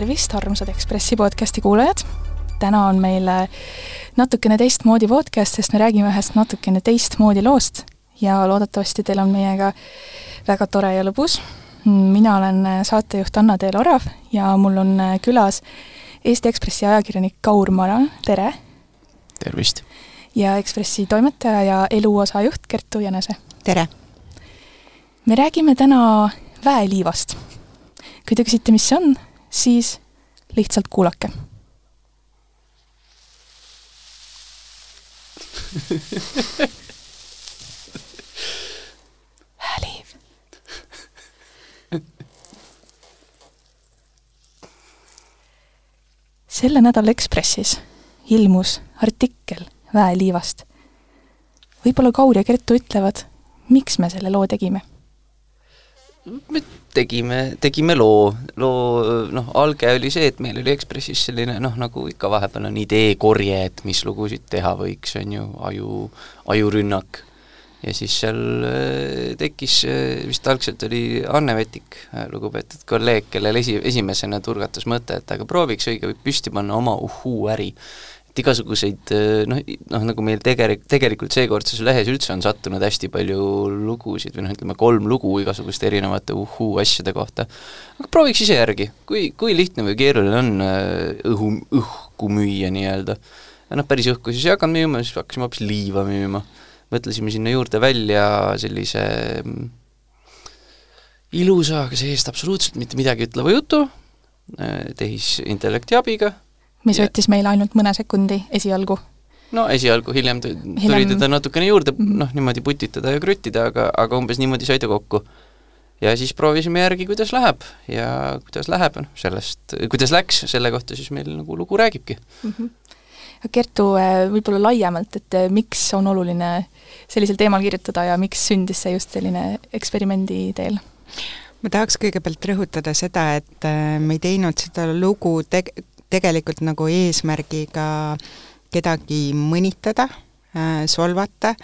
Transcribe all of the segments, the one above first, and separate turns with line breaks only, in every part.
tervist, armsad Ekspressi podcasti kuulajad! täna on meil natukene teistmoodi podcast, sest me räägime ühest natukene teistmoodi loost ja loodetavasti teil on meiega väga tore ja lõbus. mina olen saatejuht Anna-Teel Orav ja mul on külas Eesti Ekspressi ajakirjanik Kaur Mara, tere!
tervist!
ja Ekspressi toimetaja ja eluosajuht Kertu Jänese.
tere!
me räägime täna väeliivast. kui te küsite, mis see on, siis lihtsalt kuulake hääliiv. selle nädala Ekspressis ilmus artikkel väeliivast. võib-olla Kaur ja Kertu ütlevad, miks me selle loo tegime?
me tegime, tegime loo, loo noh, alge oli see, et meil oli Ekspressis selline noh, nagu ikka vahepeal on ideekorje, et mis lugusid teha võiks, on ju, aju, ajurünnak. ja siis seal äh, tekkis, äh, vist algselt oli Anne Vetik, äh, lugupeetud kolleeg, kellel esi, esimesena turgatas mõte, et aga prooviks õige püsti panna oma uhuu-äri et igasuguseid noh, noh nagu meil tegelik, tegelikult seekordses lehes üldse on sattunud hästi palju lugusid või noh, ütleme kolm lugu igasuguste erinevate uhuu asjade kohta, aga prooviks ise järgi, kui, kui lihtne või keeruline on õhu, õhku müüa nii-öelda. noh, päris õhku siis ei hakanud müüma, siis hakkasime hoopis liiva müüma. mõtlesime sinna juurde välja sellise mm, ilusa, aga see-eest absoluutselt mitte midagi ütleva jutu, tehisintellekti abiga
mis ja. võttis meile ainult mõne sekundi esialgu.
no esialgu, hiljem tuli hiljem... teda natukene juurde -hmm. noh, niimoodi putitada ja krüttida, aga, aga umbes niimoodi sai ta kokku. ja siis proovisime järgi, kuidas läheb ja kuidas läheb, noh sellest, kuidas läks, selle kohta siis meil nagu lugu räägibki mm. -hmm.
Kertu, äh, võib-olla laiemalt, et äh, miks on oluline sellisel teemal kirjutada ja miks sündis see just selline eksperimendi teel?
ma tahaks kõigepealt rõhutada seda, et äh, me ei teinud seda lugu teg-, tegelikult nagu eesmärgiga kedagi mõnitada äh,, solvata,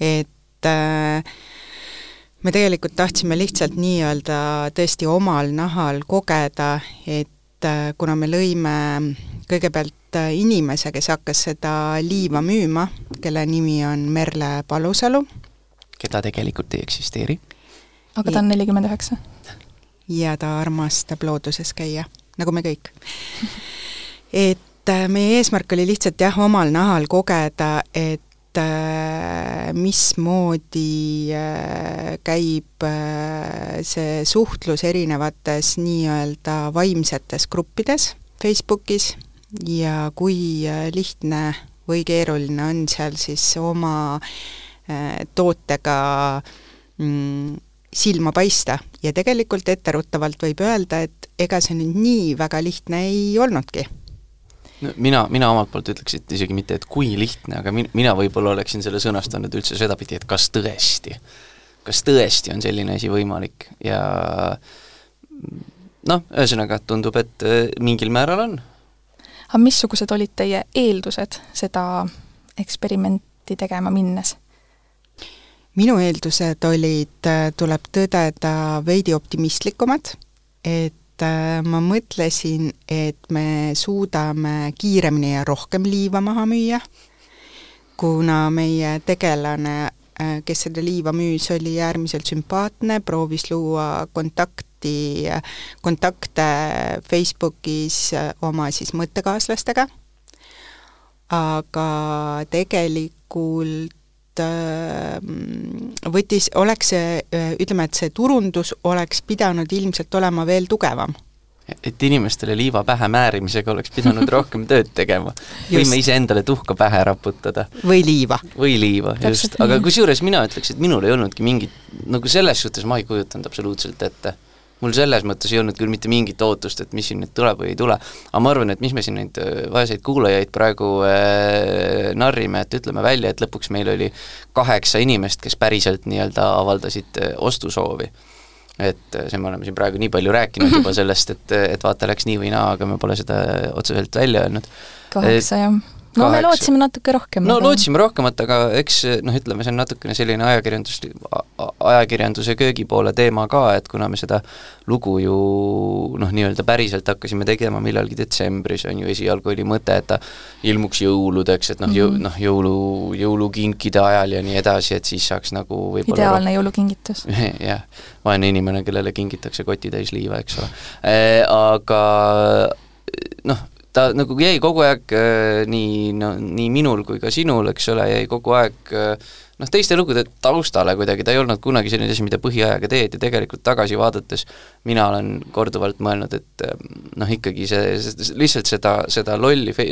et äh, me tegelikult tahtsime lihtsalt nii-öelda tõesti omal nahal kogeda, et äh, kuna me lõime kõigepealt inimese, kes hakkas seda liiva müüma, kelle nimi on Merle Palusalu.
keda tegelikult ei eksisteeri.
aga ta on nelikümmend üheksa?
ja ta armastab looduses käia, nagu me kõik. Et äh, meie eesmärk oli lihtsalt jah, omal nahal kogeda, et äh, mismoodi äh, käib see suhtlus erinevates nii-öelda vaimsetes gruppides Facebookis ja kui lihtne või keeruline on seal siis oma tootega mm, silma paista ja tegelikult etteruttavalt võib öelda, et ega see nüüd nii väga lihtne ei olnudki
no mina, mina omalt poolt ütleks, et isegi mitte, et kui lihtne, aga min-, mina võib-olla oleksin selle sõnastanud üldse sedapidi, et kas tõesti, kas tõesti on selline asi võimalik ja noh, ühesõnaga tundub, et äh, mingil määral on.
aga missugused olid teie eeldused seda eksperimenti tegema minnes?
Minu eeldused olid, äh, tuleb tõdeda, veidi optimistlikumad, et äh, ma mõtlesin, et me suudame kiiremini ja rohkem liiva maha müüa, kuna meie tegelane, äh, kes seda liiva müüs, oli äärmiselt sümpaatne, proovis luua kontakti, kontakte Facebookis oma siis mõttekaaslastega, aga tegelikult võttis, oleks see, äh, ütleme, et see turundus oleks pidanud ilmselt olema veel tugevam
et inimestele liiva pähe määrimisega oleks pidanud rohkem tööd tegema. võime iseendale tuhka pähe raputada.
või liiva.
või liiva, just, aga kusjuures mina ütleks, et minul ei olnudki mingit, nagu selles suhtes ma ei kujutanud absoluutselt ette mul selles mõttes ei olnud küll mitte mingit ootust, et mis siin nüüd tuleb või ei tule, aga ma arvan, et mis me siin neid äh, vaeseid kuulajaid praegu äh, narrime, et ütleme välja, et lõpuks meil oli kaheksa inimest, kes päriselt nii-öelda avaldasid äh, ostusoovi. et äh, see, me oleme siin praegu nii palju rääkinud juba sellest, et, et vaata, läks nii või naa, aga me pole seda otseselt välja öelnud.
kaheksa, jah no me lootsime natuke rohkem.
no aga... lootsime rohkemat, aga eks noh, ütleme, see on natukene selline ajakirjandus, ajakirjanduse köögipoole teema ka, et kuna me seda lugu ju noh, nii-öelda päriselt hakkasime tegema millalgi detsembris, on ju, esialgu oli mõte, et ta ilmuks jõuludeks, et noh, jõu-,
Mhm.
noh, jõulu, jõulukinkide ajal ja nii edasi, et siis saaks nagu võib-olla
ideaalne jõulukingitus.
jah, vaene inimene, kellele kingitakse kotitäis liiva, eks ole. Aga noh, ta nagu jäi kogu aeg äh, nii, no nii minul kui ka sinul, eks ole, jäi kogu aeg äh, noh, teiste lugude taustale kuidagi, ta ei olnud kunagi selline asi, mida põhiajaga teed ja tegelikult tagasi vaadates mina olen korduvalt mõelnud, et äh, noh, ikkagi see, see, lihtsalt seda, seda lolli fe-,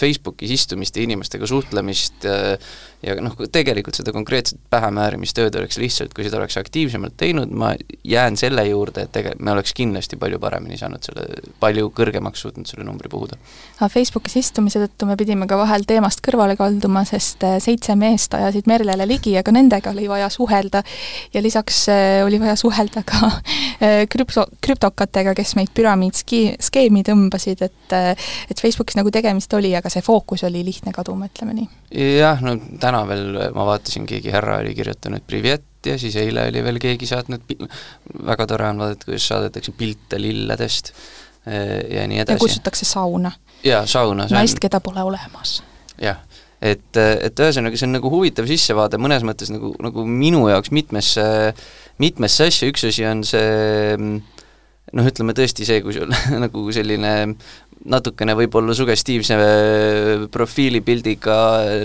Facebookis istumist ja inimestega suhtlemist äh, ja noh, tegelikult seda konkreetset pähemäärimistööd oleks lihtsalt, kui seda oleks aktiivsemalt teinud, ma jään selle juurde, et tege-, me oleks kindlasti palju paremini saanud selle, palju kõrgemaks suutnud selle numbri puhuda.
aga Facebookis istumise tõttu me pidime ka vahel teemast kõrvale kalduma, sest äh, seitse meest ajasid Merlele ligi, aga nendega oli vaja suhelda ja lisaks äh, oli vaja suhelda ka äh, krüpto, krüptokatega, kes meid püramiidski-, skeemi tõmbasid, et et Facebookis nagu tegemist oli, aga see fookus oli lihtne kaduma, ütleme nii.
jah, no täna veel ma vaatasin, keegi härra oli kirjutanud privet ja siis eile oli veel keegi saatnud, väga tore on vaadata, kuidas saadetakse pilte lilledest ja nii edasi.
ja kutsutakse sauna.
jaa, sauna.
naist, keda pole olemas.
jah, et, et ühesõnaga, see on nagu huvitav sissevaade mõnes mõttes nagu, nagu minu jaoks mitmesse, mitmesse asja, üks asi on see noh, ütleme tõesti see, kui sul nagu selline natukene võib-olla sugestiivse profiilipildiga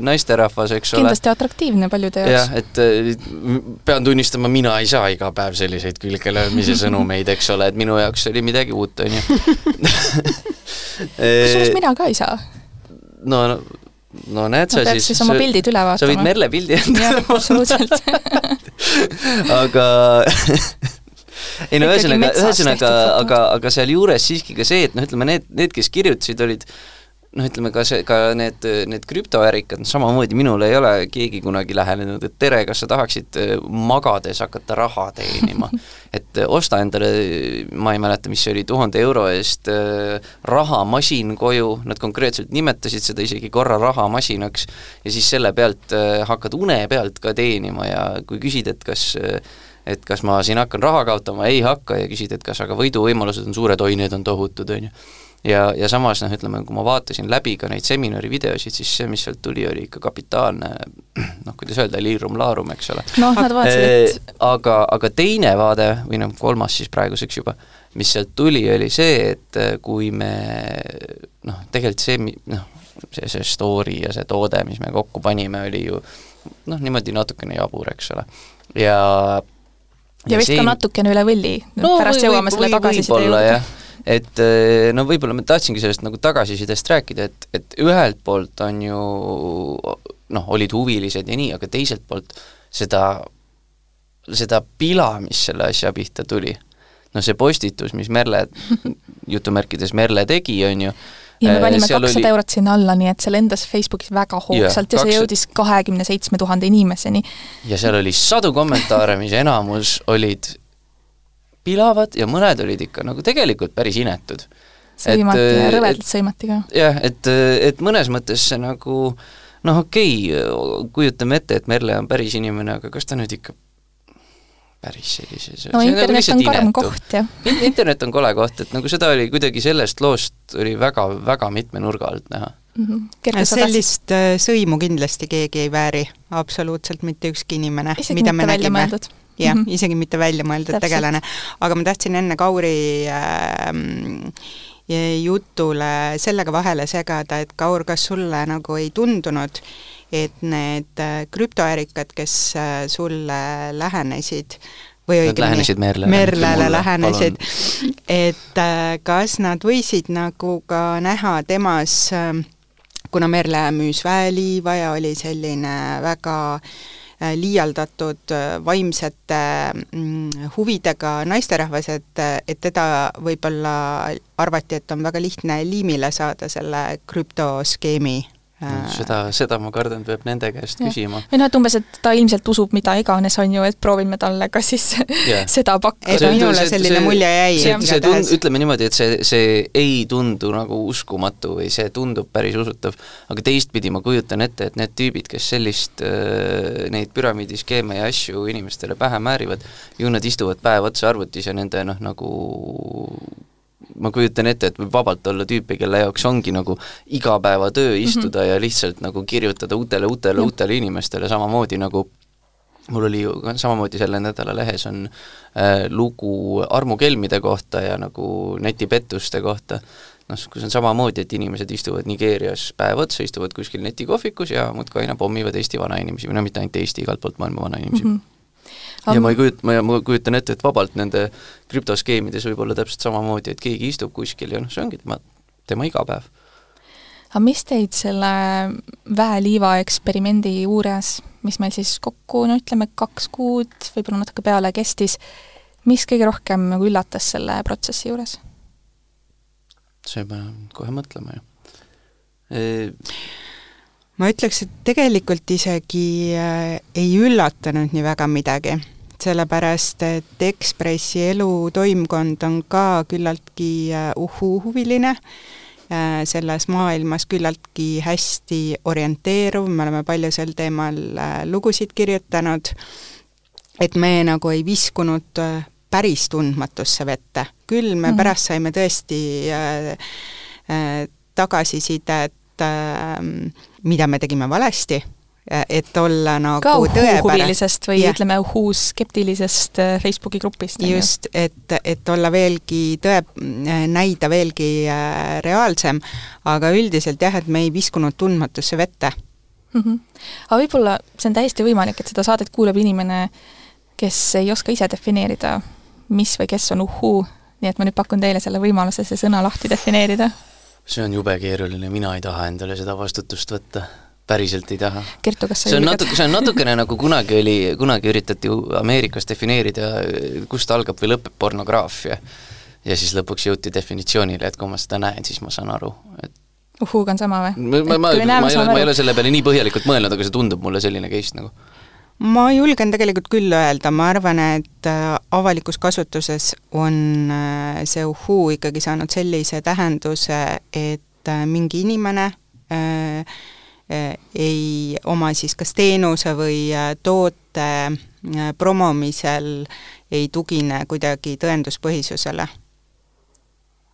naisterahvas, eks ole.
kindlasti atraktiivne paljude jaoks.
jah, et pean tunnistama, mina ei saa iga päev selliseid külgelöömise sõnumeid, eks ole, et minu jaoks oli midagi uut, on ju.
kusjuures mina ka ei saa.
no, no no näed sa siis
siis oma pildid üle vaatama.
sa võid Merle pildi
endale absoluutselt.
Aga ei no ühesõnaga, ühesõnaga, aga, aga sealjuures siiski ka see, et noh, ütleme need, need, kes kirjutasid, olid noh, ütleme ka see, ka need, need krüptoärikad, noh samamoodi minule ei ole keegi kunagi lähenenud, et tere, kas sa tahaksid magades hakata raha teenima. et osta endale, ma ei mäleta, mis see oli, tuhande euro eest rahamasin koju, nad konkreetselt nimetasid seda isegi korra rahamasinaks, ja siis selle pealt hakkad une pealt ka teenima ja kui küsid, et kas et kas ma siin hakkan raha kaotama, ei hakka, ja küsid, et kas aga võiduvõimalused on suured, oi, need on tohutud, on ju. Ja, ja samas noh, ütleme, kui ma vaatasin läbi ka neid seminari videosid, siis see, mis sealt tuli, oli ikka kapitaalne noh, kuidas öelda, liirum laarum, eks ole.
noh, nad vaatasid, et
aga, aga teine vaade, või noh, kolmas siis praeguseks juba, mis sealt tuli, oli see, et kui me noh, tegelikult see, noh, see, see story ja see toode, mis me kokku panime, oli ju noh, niimoodi natukene jabur, eks ole. ja
ja, ja vist siin... ka natukene üle võlli
no,,
pärast
või,
jõuame selle tagasiside
juurde. Et no võib-olla ma tahtsingi sellest nagu tagasisidest rääkida, et, et ühelt poolt on ju noh, olid huvilised ja nii, aga teiselt poolt seda, seda pila, mis selle asja pihta tuli, noh see postitus, mis Merle, jutumärkides Merle tegi, on ju,
ja me panime kakssada oli... eurot sinna alla, nii et see lendas Facebookis väga hoogsalt ja, ja 200... see jõudis kahekümne seitsme tuhande inimeseni.
ja seal oli sadu kommentaare, mis enamus olid pilavad ja mõned olid ikka nagu tegelikult päris inetud.
sõimati et, ja rõvedalt sõimati ka.
jah, et, et mõnes mõttes see nagu noh, okei okay,, kujutame ette, et Merle on päris inimene, aga kas ta nüüd ikka päris sellises
no internet nagu on karm koht, jah.
internet on kole koht, et nagu seda oli kuidagi sellest loost oli väga, väga mitme nurga alt näha
mm. -hmm. sellist äh, sõimu kindlasti keegi ei vääri, absoluutselt mitte ükski inimene, mida me nägime. Jah mm -hmm., isegi mitte välja mõeldud tegelane. aga ma tahtsin enne Kauri äh, jutule sellega vahele segada, et Kaur, kas sulle nagu ei tundunud, et need krüptoärikad, kes sulle lähenesid, või
õigemini lähenesid Merlele,
Merlele lähenesid, et kas nad võisid nagu ka näha temas, kuna Merle müüs väeliiva ja oli selline väga liialdatud vaimsete mm, huvidega naisterahvas, et, et teda võib-olla arvati, et on väga lihtne liimile saada selle krüptoskeemi Äh,
seda, seda ma kardan, peab nende käest
Jah.
küsima.
või noh, et umbes, et ta ilmselt usub mida iganes, on ju, et proovime talle ka siis
Jah.
seda pakkuda.
Minule selline mulje jäi
see, see tund-, ütleme niimoodi, et see, see ei tundu nagu uskumatu või see tundub päris usutav, aga teistpidi ma kujutan ette, et need tüübid, kes sellist, neid püramiidiskeeme ja asju inimestele pähe määrivad, ju nad istuvad päev otsa arvutis ja nende noh, nagu ma kujutan ette, et võib vabalt olla tüüpe, kelle jaoks ongi nagu igapäevatöö istuda mm -hmm. ja lihtsalt nagu kirjutada uutele, uutele, uutele inimestele, samamoodi nagu mul oli ju samamoodi selle nädala lehes on äh, lugu armukelmide kohta ja nagu netipettuste kohta, noh, kus on samamoodi, et inimesed istuvad Nigeerias päev otsa, istuvad kuskil netikohvikus ja muudkui aina pommivad Eesti vanainimesi või no mitte ainult Eesti, igalt poolt maailma vanainimesi mm.
Mhm.
-hmm. Ja ma ei kujuta, ma, ma kujutan ette, et vabalt nende krüptoskeemides võib olla täpselt samamoodi, et keegi istub kuskil ja noh, see ongi tema, tema igapäev.
aga mis teid selle väeliiva eksperimendi juures, mis meil siis kokku, no ütleme, kaks kuud, võib-olla natuke peale kestis, mis kõige rohkem nagu üllatas selle protsessi juures?
see peab kohe mõtlema ju e
ma ütleks, et tegelikult isegi äh, ei üllatanud nii väga midagi, sellepärast et Ekspressi elutoimkond on ka küllaltki äh, uhuu-huviline äh,, selles maailmas küllaltki hästi orienteeruv, me oleme palju sel teemal lugusid kirjutanud, et me nagu ei viskunud päris tundmatusse vette, küll me
Mhm.
pärast saime tõesti äh, äh, tagasisidet äh, mida me tegime valesti, et olla nagu
ka
tõepärane.
uhuu-huvilisest või
Jah.
ütleme, uhuu-skeptilisest äh, Facebooki grupist.
just, et, et olla veelgi tõe, näida veelgi äh, reaalsem, aga üldiselt jah, et me ei viskunud tundmatusse vette.
mm. -hmm. aga võib-olla see on täiesti võimalik, et seda saadet kuulab inimene, kes ei oska ise defineerida, mis või kes on uhuu, nii et ma nüüd pakun teile selle võimaluse see sõna lahti defineerida.
See on jube keeruline, mina ei taha endale seda vastutust võtta. päriselt ei taha.
Kertu, kas sa
see on natuke, see on natukene nagu kunagi oli, kunagi üritati Ameerikas defineerida, kust algab või lõpeb pornograafia. ja siis lõpuks jõuti definitsioonile, et kui ma seda näen, siis ma saan aru, et
uhuuga on sama või?
ma, ma, ma, ma ei ole, ma ei ole selle peale nii põhjalikult mõelnud, aga see tundub mulle selline case nagu.
Ma julgen tegelikult küll öelda, ma arvan, et äh, avalikus kasutuses on äh, see uhuu ikkagi saanud sellise tähenduse, et äh, mingi inimene ei oma siis kas teenuse või toote promomisel ei tugine kuidagi tõenduspõhisusele.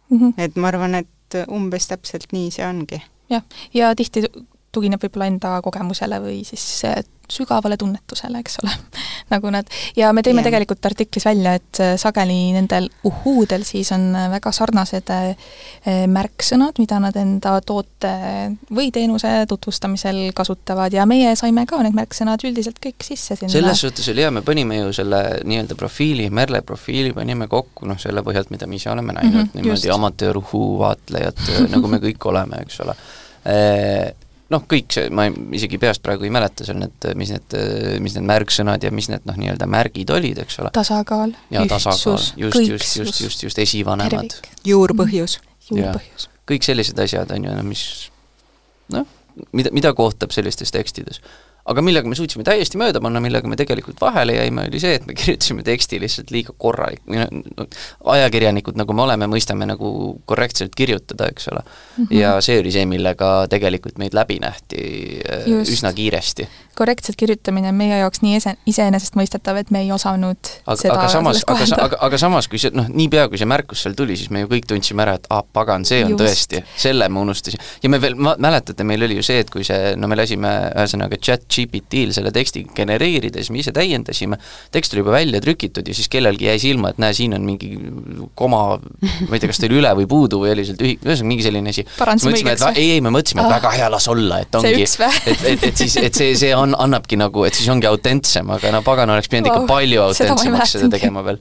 mm. -hmm.
et ma arvan, et umbes täpselt nii see ongi.
jah, ja tihti tugineb võib-olla enda kogemusele või siis sügavale tunnetusele, eks ole nagu nad, ja me tõime
Jah.
tegelikult artiklis välja, et äh, sageli nendel uhuudel siis on äh, väga sarnased äh, märksõnad, mida nad enda toote või teenuse tutvustamisel kasutavad ja meie saime ka need märksõnad üldiselt kõik sisse sinna.
selles suhtes oli hea, me panime ju selle nii-öelda profiili, Merle profiili panime kokku noh, selle põhjalt, mida me ise oleme näinud mm, -hmm, niimoodi
just.
amatöör-uhuu vaatlejad, nagu me kõik oleme, eks ole noh, kõik see, ma ei, isegi peast praegu ei mäleta seal need, mis need, mis need märksõnad ja mis need noh, nii-öelda märgid olid, eks ole.
tasakaal,
ja tasakaal, just, just, just, just, esivanemad.
juurpõhjus.
juurpõhjus.
kõik sellised asjad on ju, mis noh, mida, mida kohtab sellistes tekstides. Aga millega me suutsime täiesti mööda panna, millega me tegelikult vahele jäime, oli see, et me kirjutasime teksti lihtsalt liiga korralik, noh, no, ajakirjanikud, nagu me oleme, mõistame nagu korrektselt kirjutada, eks ole mm. -hmm. ja see oli see, millega tegelikult meid läbi nähti äh,
Just.
üsna kiiresti.
korrektselt kirjutamine on meie jaoks nii ise, iseenesestmõistetav, et me ei osanud
aga,
seda
aga samas, aga, aga, aga samas, kui see noh, niipea kui see märkus seal tuli, siis me ju kõik tundsime ära, et ah, pagan, see on
Just.
Tõesti, selle me unustasime. ja me veel, mäletate, meil oli ju see, et kui see, no me lasime ühesõnaga chat GPT-l selle teksti genereerida, siis me ise täiendasime, tekst oli juba välja trükitud ja siis kellelgi jäi silma, et näe, siin on mingi koma, ma ei tea, kas ta oli üle või puudu või oli seal tühi, ühesõnaga mingi selline asi. Ei, ei, me mõtlesime, et
Ah.
väga hea, las olla, et ongi, et, et, et siis, et see, see on, annabki nagu, et siis ongi autentsem, aga no pagan oleks pidanud ikka palju
seda ma ei
autentsemaks seda
mäletanudki.
tegema veel.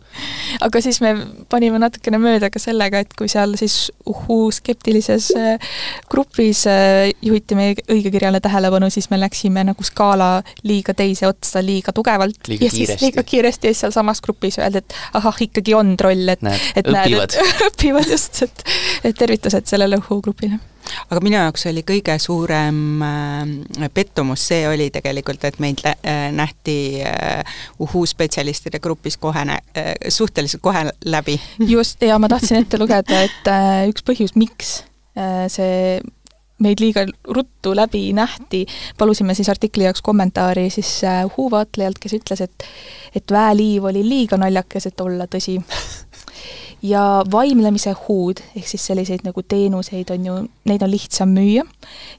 aga siis me panime natukene mööda ka sellega, et kui seal siis uhuu skeptilises äh, grupis äh, juhiti meie õigekirjale tähelepanu, siis me läksime nagu skaala liiga teise otsa liiga tugevalt.
Liiga
ja siis
kiiresti.
liiga kiiresti ja siis sealsamas grupis öeldi, et ahah, ikkagi on troll, et
Näed,
et
õpivad.
näed, et õpivad just, et et tervitused sellele uhuu grupile.
aga minu jaoks oli kõige suurem äh, pettumus, see oli tegelikult, et meid äh, nähti äh, uhuu-spetsialistide grupis kohe, suhteliselt kohe läbi.
just, ja ma tahtsin ette lugeda, et üks põhjus, miks see meid liiga ruttu läbi nähti, palusime siis artikli jaoks kommentaari siis uhuu vaatlejalt, kes ütles, et et väeliiv oli liiga naljakas, et olla tõsi. Ja vaimlemise huud, ehk siis selliseid nagu teenuseid on ju, neid on lihtsam müüa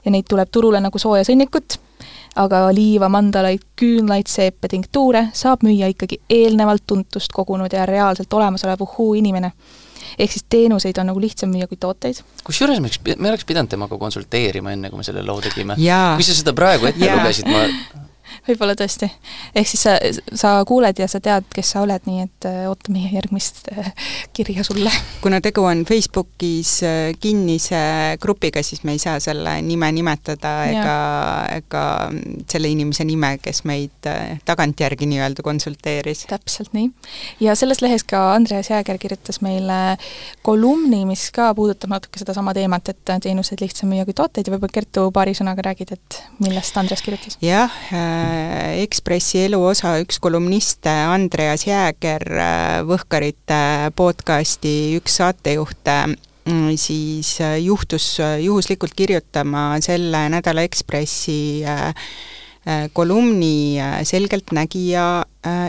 ja neid tuleb turule nagu sooja sõnnikut, aga liiva, mandalaid, küünlaid, seepe, tinktuure saab müüa ikkagi eelnevalt tuntust kogunud ja reaalselt olemasolev uhuu inimene ehk siis teenuseid on nagu lihtsam müüa kui tooteid.
kusjuures me oleks, me oleks pidanud temaga konsulteerima, enne kui me selle loo tegime. kui sa seda praegu ette ja. lugesid, ma
võib-olla tõesti. ehk siis sa, sa kuuled ja sa tead, kes sa oled, nii et äh, oota meie järgmist äh, kirja sulle.
kuna tegu on Facebookis äh, kinnise grupiga, siis me ei saa selle nime nimetada ega, ega selle inimese nime, kes meid tagantjärgi nii-öelda konsulteeris.
täpselt nii. ja selles lehes ka Andreas Jääger kirjutas meile kolumni, mis ka puudutab natuke sedasama teemat, et teenuseid lihtsam müüa kui tooteid ja võib-olla Kertu paari sõnaga räägid, et millest Andreas kirjutas?
jah äh,, Ekspressi eluosa üks kolumniste, Andreas Jääger, Võhkarite podcasti üks saatejuht, mm, siis äh, juhtus äh, juhuslikult kirjutama selle nädala Ekspressi äh, kolumni Selgeltnägija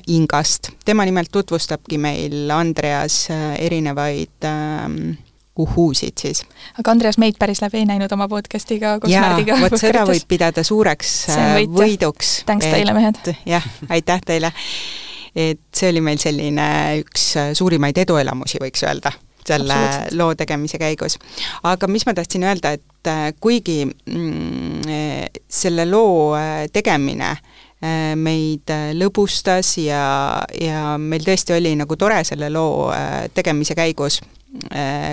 Ingast. tema nimelt tutvustabki meil, Andreas, erinevaid ähm, uhhuusid siis.
aga Andreas meid päris läbi ei näinud oma podcast'iga koos
jaa, Märdiga. vot seda võib pidada suureks võit, võiduks.
tänks teile, mehed!
jah, aitäh teile! et see oli meil selline üks suurimaid eduelamusi, võiks öelda, selle loo tegemise käigus. aga mis ma tahtsin öelda, et äh, kuigi mm, selle loo äh, tegemine äh, meid lõbustas ja, ja meil tõesti oli nagu tore selle loo tegemise käigus Äh,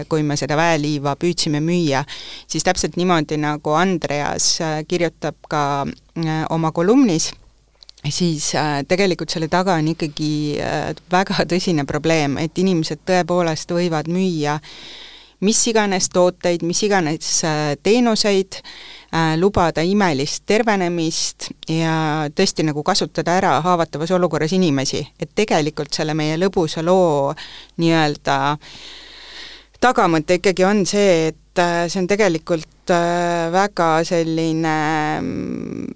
kui me seda väeliiva püüdsime müüa, siis täpselt niimoodi, nagu Andreas äh, kirjutab ka äh, oma kolumnis, siis tegelikult selle taga on ikkagi väga tõsine probleem, et inimesed tõepoolest võivad müüa mis iganes tooteid, mis iganes teenuseid, lubada imelist tervenemist ja tõesti nagu kasutada ära haavatavas olukorras inimesi, et tegelikult selle meie lõbusa loo nii-öelda äh, tagamõte ikkagi on see, et äh, see on tegelikult äh, väga selline mm,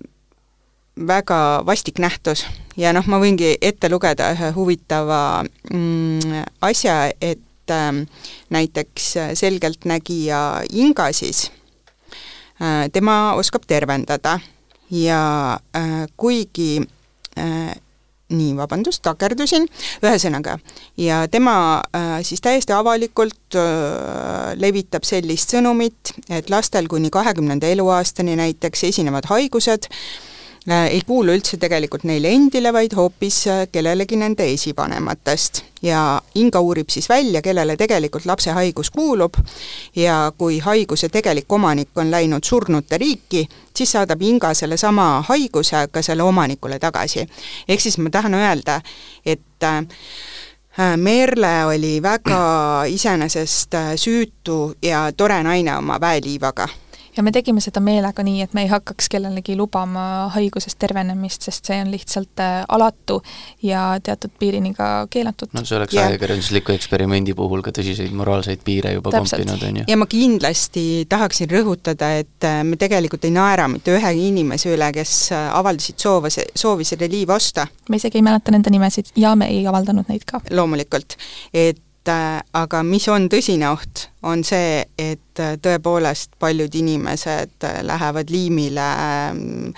väga vastik nähtus. Ja noh, ma võingi ette lugeda ühe huvitava mm, asja, et äh, näiteks selgeltnägija Inga siis äh,, tema oskab tervendada. Ja äh, kuigi äh, nii, vabandust, takerdusin, ühesõnaga, ja tema äh, siis täiesti avalikult äh, levitab sellist sõnumit, et lastel kuni kahekümnenda eluaastani näiteks esinevad haigused äh, ei kuulu üldse tegelikult neile endile, vaid hoopis äh, kellelegi nende esivanematest. ja Inga uurib siis välja, kellele tegelikult lapse haigus kuulub ja kui haiguse tegelik omanik on läinud surnute riiki, siis saadab Inga sellesama haiguse ka selle omanikule tagasi. ehk siis ma tahan öelda, et äh, Merle oli väga iseenesest süütu ja tore naine oma väeliivaga
ja me tegime seda meelega nii, et me ei hakkaks kellelegi lubama haigusest tervenemist, sest see on lihtsalt äh, alatu ja teatud piirini ka keelatud.
no see oleks yeah. ajakirjandusliku eksperimendi puhul ka tõsiseid moraalseid piire juba kompinud, on ju.
ja ma kindlasti tahaksin rõhutada, et äh, me tegelikult ei naera mitte ühegi inimese üle, kes äh, avaldasid soova, soovi selle liiva osta.
me isegi ei mäleta nende nimesid ja me ei avaldanud neid ka.
loomulikult, et aga mis on tõsine oht, on see, et äh, tõepoolest paljud inimesed äh, lähevad liimile ähm,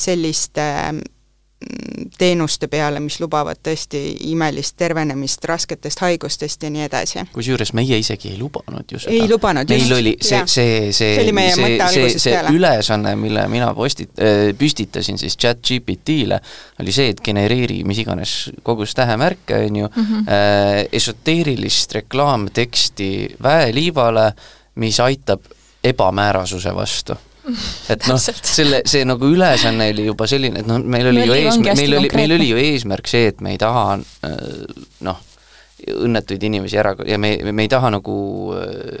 selliste teenuste peale, mis lubavad tõesti imelist tervenemist rasketest haigustest ja nii edasi.
kusjuures meie isegi ei lubanud ju seda.
ei lubanud,
just. meil oli see, see, see, see, see, see, see ülesanne, mille mina postit- äh,, püstitasin siis chat GPT-le, oli see, et genereeri mis iganes kogus tähemärke, on ju mm, -hmm. äh, esoteerilist reklaamteksti väeliivale, mis aitab ebamäärasuse vastu et noh, selle, see nagu ülesanne oli juba selline, et noh, meil oli ju eesmärk, meil oli, meil oli ju eesmärk see, et me ei taha äh, noh, õnnetuid inimesi ära ja me, me ei taha nagu,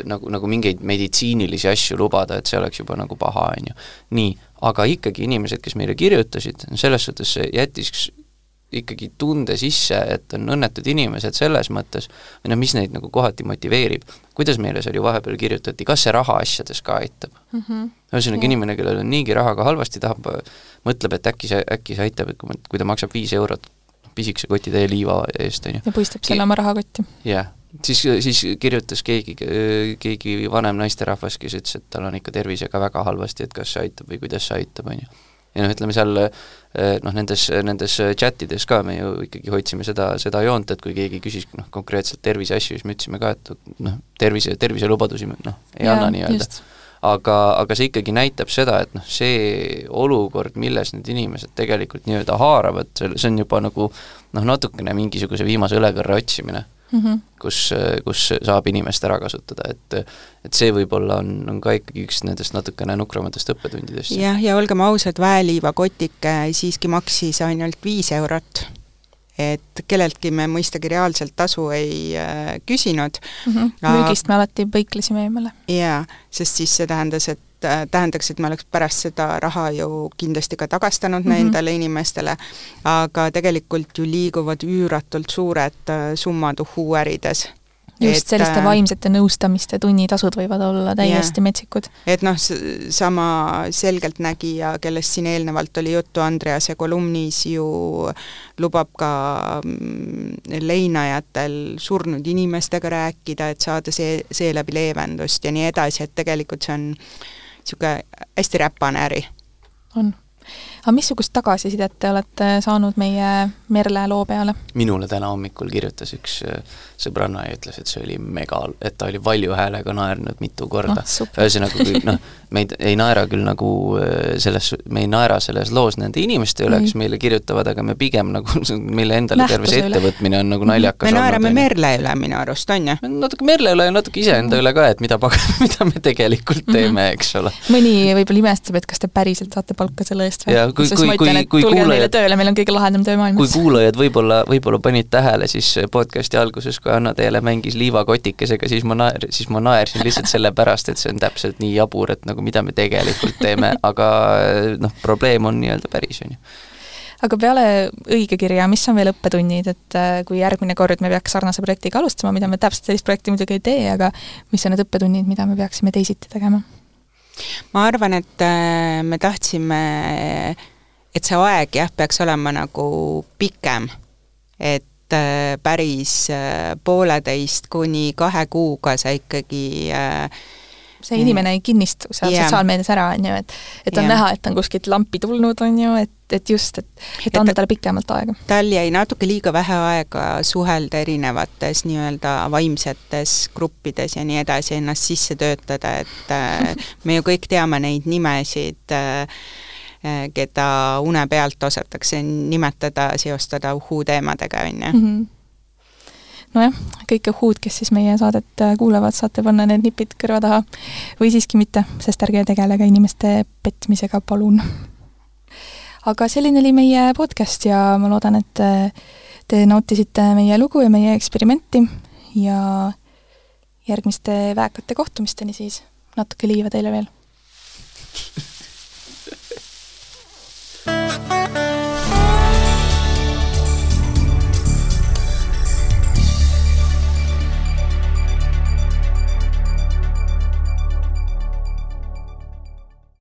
nagu, nagu mingeid meditsiinilisi asju lubada, et see oleks juba nagu paha, on ju. nii, aga ikkagi inimesed, kes meile kirjutasid, selles suhtes see jättis ikkagi tunde sisse, et on õnnetud inimesed selles mõttes, või noh, mis neid nagu kohati motiveerib. kuidas meile seal ju vahepeal kirjutati, kas see raha asjades ka aitab mm -hmm.? ühesõnaga, inimene, kellel on niigi rahaga halvasti, tahab, mõtleb, et äkki see, äkki see aitab, et kui, kui ta maksab viis eurot pisikese kotitäie liiva eest, on ju.
ja puistab selle oma rahakotti.
jah, siis, siis kirjutas keegi, keegi vanem naisterahvas, kes ütles, et tal on ikka tervisega väga halvasti, et kas see aitab või kuidas see aitab, on ju ja noh, ütleme seal eh, noh, nendes, nendes chat ides ka me ju ikkagi hoidsime seda, seda joont, et kui keegi küsis noh, konkreetselt terviseasju, siis me ütlesime ka, et noh, tervise, terviselubadusi me noh, ei ja, anna nii-öelda. aga, aga see ikkagi näitab seda, et noh, see olukord, milles need inimesed tegelikult nii-öelda haaravad, see on juba nagu noh, natukene mingisuguse viimase õlekõrre otsimine mm, -hmm. kus, kus saab inimest ära kasutada, et et see võib-olla on, on ka ikkagi üks nendest natukene nukramatest õppetundidest.
jah, ja olgem ausad, väeliivakotike siiski maksis ainult viis eurot et kelleltki me mõistagi reaalselt tasu ei äh, küsinud
mm. -hmm. müügist me alati põiklesime eemale.
jaa, sest siis see tähendas, et tähendaks, et me oleks pärast seda raha ju kindlasti ka tagastanud mm -hmm. nendele inimestele, aga tegelikult ju liiguvad üüratult suured äh, summad uhhuärides
just selliste äh, vaimsete nõustamiste tunnitasud võivad olla täiesti yeah. metsikud.
et noh, sama selgeltnägija, kellest siin eelnevalt oli juttu, Andrease kolumnis ju lubab ka mm, leinajatel surnud inimestega rääkida, et saada see, seeläbi leevendust ja nii edasi, et tegelikult see on niisugune hästi räpane äri.
on aga missugust tagasisidet te olete saanud meie Merle loo peale?
minule täna hommikul kirjutas üks äh, sõbranna ja ütles, et see oli mega, et ta oli valju häälega naernud mitu korda oh,. ühesõnaga, kui noh, me ei, ei naera küll nagu äh, selles, me ei naera selles loos nende inimeste üle, kes meile kirjutavad, aga me pigem nagu, meile endale Nähtuse terve see ettevõtmine on nagu mhm. naljakas
me naerame Merle üle minu arust, on ju?
natuke Merle üle ja natuke iseenda mhm. üle ka, et mida pagan, mida me tegelikult mhm. teeme, eks ole.
mõni võib-olla imestab, et kas te päriselt saate palka selle eest
või? Kui, kui, kui, kui kuulajad
tööle, meil on kõige lahedam töö maailmas.
kui kuulajad võib-olla, võib-olla panid tähele, siis podcasti alguses, kui Anna Teele mängis liivakotikesega, siis ma naer-, siis ma naersin lihtsalt sellepärast, et see on täpselt nii jabur, et nagu mida me tegelikult teeme, aga noh, probleem on nii-öelda päris, on ju
aga peale õigekirja, mis on veel õppetunnid, et äh, kui järgmine kord me peaks sarnase projektiga alustama, mida me täpselt sellist projekti muidugi ei tee, aga mis on need õppetunnid, mida me peaksime teisiti tegema?
Ma arvan, et äh, me tahtsime, et see aeg jah, peaks olema nagu pikem, et äh, päris äh, pooleteist kuni kahe kuuga sa ikkagi
see inimene ei kinnistu seal yeah. sotsiaalmeedias ära, on ju, et et on yeah. näha, et on kuskilt lampi tulnud, on ju, et, et just, et, et anda talle pikemalt aega.
tal jäi natuke liiga vähe aega suhelda erinevates nii-öelda vaimsetes gruppides ja nii edasi, ennast sisse töötada, et äh, me ju kõik teame neid nimesid, äh, äh, keda une pealt osatakse nimetada, seostada uhuu-teemadega, on ju mhm
nojah, kõik uhhuud, kes siis meie saadet äh, kuulavad, saate panna need nipid kõrva taha või siiski mitte, sest ärge tegelege inimeste petmisega, palun. aga selline oli meie podcast ja ma loodan, et äh, te nautisite meie lugu ja meie eksperimenti ja järgmiste väekate kohtumisteni siis. natuke liiva teile veel. thank you